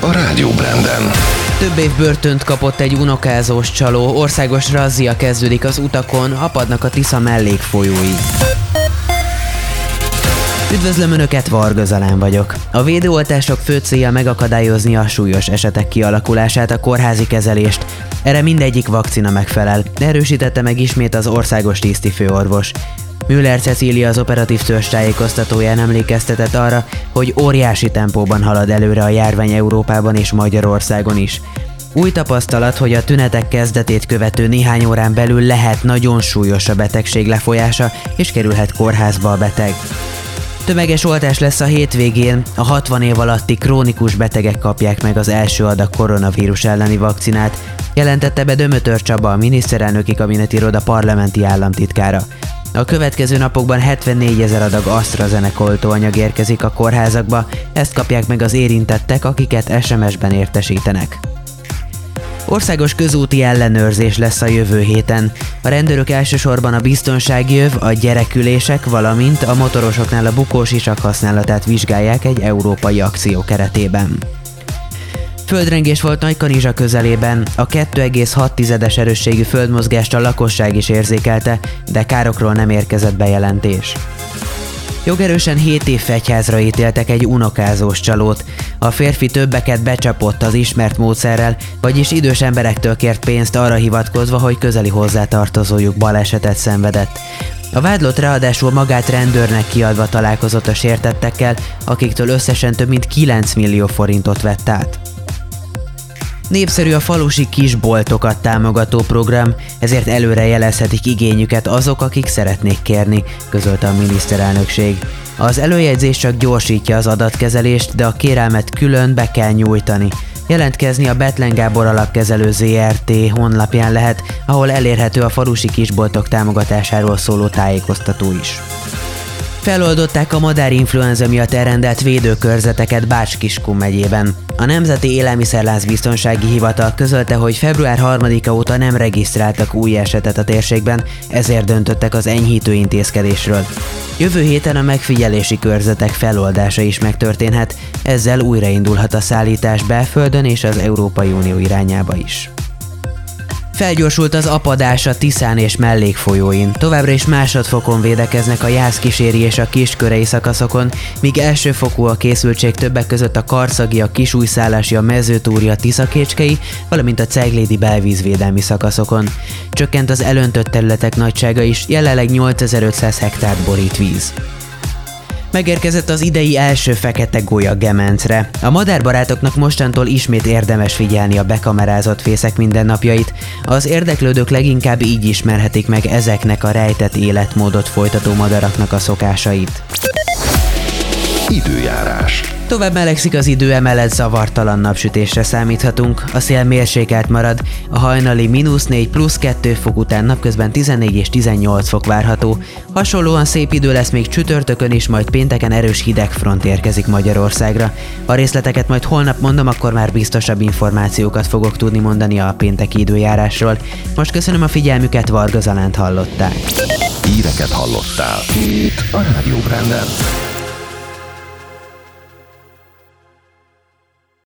a Rádió Branden. Több év börtönt kapott egy unokázós csaló, országos razzia kezdődik az utakon, apadnak a Tisza mellékfolyói. Üdvözlöm Önöket, Varga Zalán vagyok. A védőoltások fő célja megakadályozni a súlyos esetek kialakulását, a kórházi kezelést. Erre mindegyik vakcina megfelel, erősítette meg ismét az országos tisztifőorvos. Müller Cecília az operatív törzs tájékoztatóján emlékeztetett arra, hogy óriási tempóban halad előre a járvány Európában és Magyarországon is. Új tapasztalat, hogy a tünetek kezdetét követő néhány órán belül lehet nagyon súlyos a betegség lefolyása, és kerülhet kórházba a beteg. Tömeges oltás lesz a hétvégén, a 60 év alatti krónikus betegek kapják meg az első adag koronavírus elleni vakcinát, jelentette be Dömötör Csaba, a miniszterelnöki kabinetiroda parlamenti államtitkára. A következő napokban 74 ezer adag AstraZeneca oltóanyag érkezik a kórházakba, ezt kapják meg az érintettek, akiket SMS-ben értesítenek. Országos közúti ellenőrzés lesz a jövő héten. A rendőrök elsősorban a biztonsági jöv, a gyerekülések, valamint a motorosoknál a bukós isak használatát vizsgálják egy európai akció keretében. Földrengés volt Nagykanizsa közelében, a 2,6-es erősségű földmozgást a lakosság is érzékelte, de károkról nem érkezett bejelentés. Jogerősen 7 év fegyházra ítéltek egy unokázós csalót. A férfi többeket becsapott az ismert módszerrel, vagyis idős emberektől kért pénzt arra hivatkozva, hogy közeli hozzátartozójuk balesetet szenvedett. A vádlott ráadásul magát rendőrnek kiadva találkozott a sértettekkel, akiktől összesen több mint 9 millió forintot vett át. Népszerű a falusi kisboltokat támogató program, ezért előre jelezhetik igényüket azok, akik szeretnék kérni, közölte a miniszterelnökség. Az előjegyzés csak gyorsítja az adatkezelést, de a kérelmet külön be kell nyújtani. Jelentkezni a Betlen Gábor alapkezelő ZRT honlapján lehet, ahol elérhető a falusi kisboltok támogatásáról szóló tájékoztató is. Feloldották a madárinfluenza miatt elrendelt védőkörzeteket Bács-Kiskun megyében. A Nemzeti Élelmiszerláz Biztonsági Hivatal közölte, hogy február 3-a óta nem regisztráltak új esetet a térségben, ezért döntöttek az enyhítő intézkedésről. Jövő héten a megfigyelési körzetek feloldása is megtörténhet, ezzel újraindulhat a szállítás belföldön és az Európai Unió irányába is. Felgyorsult az apadás a Tiszán és mellékfolyóin. Továbbra is másodfokon védekeznek a Jászkíséri és a Kiskörei szakaszokon, míg elsőfokú a készültség többek között a Karszagi, a Kisújszállási, a Mezőtúri, a Tiszakécskei, valamint a Ceglédi belvízvédelmi szakaszokon. Csökkent az elöntött területek nagysága is, jelenleg 8500 hektárt borít víz. Megérkezett az idei első fekete gólya Gemencre. A madárbarátoknak mostantól ismét érdemes figyelni a bekamerázott fészek mindennapjait. Az érdeklődők leginkább így ismerhetik meg ezeknek a rejtett életmódot folytató madaraknak a szokásait. Időjárás. Tovább melegszik az idő, emellett zavartalan napsütésre számíthatunk. A szél mérsékelt marad, a hajnali mínusz 4 plusz 2 fok után napközben 14 és 18 fok várható. Hasonlóan szép idő lesz még csütörtökön is, majd pénteken erős hidegfront érkezik Magyarországra. A részleteket majd holnap mondom, akkor már biztosabb információkat fogok tudni mondani a pénteki időjárásról. Most köszönöm a figyelmüket, Varga Zalánt hallották. Híreket hallottál. Itt a Rádió Branden.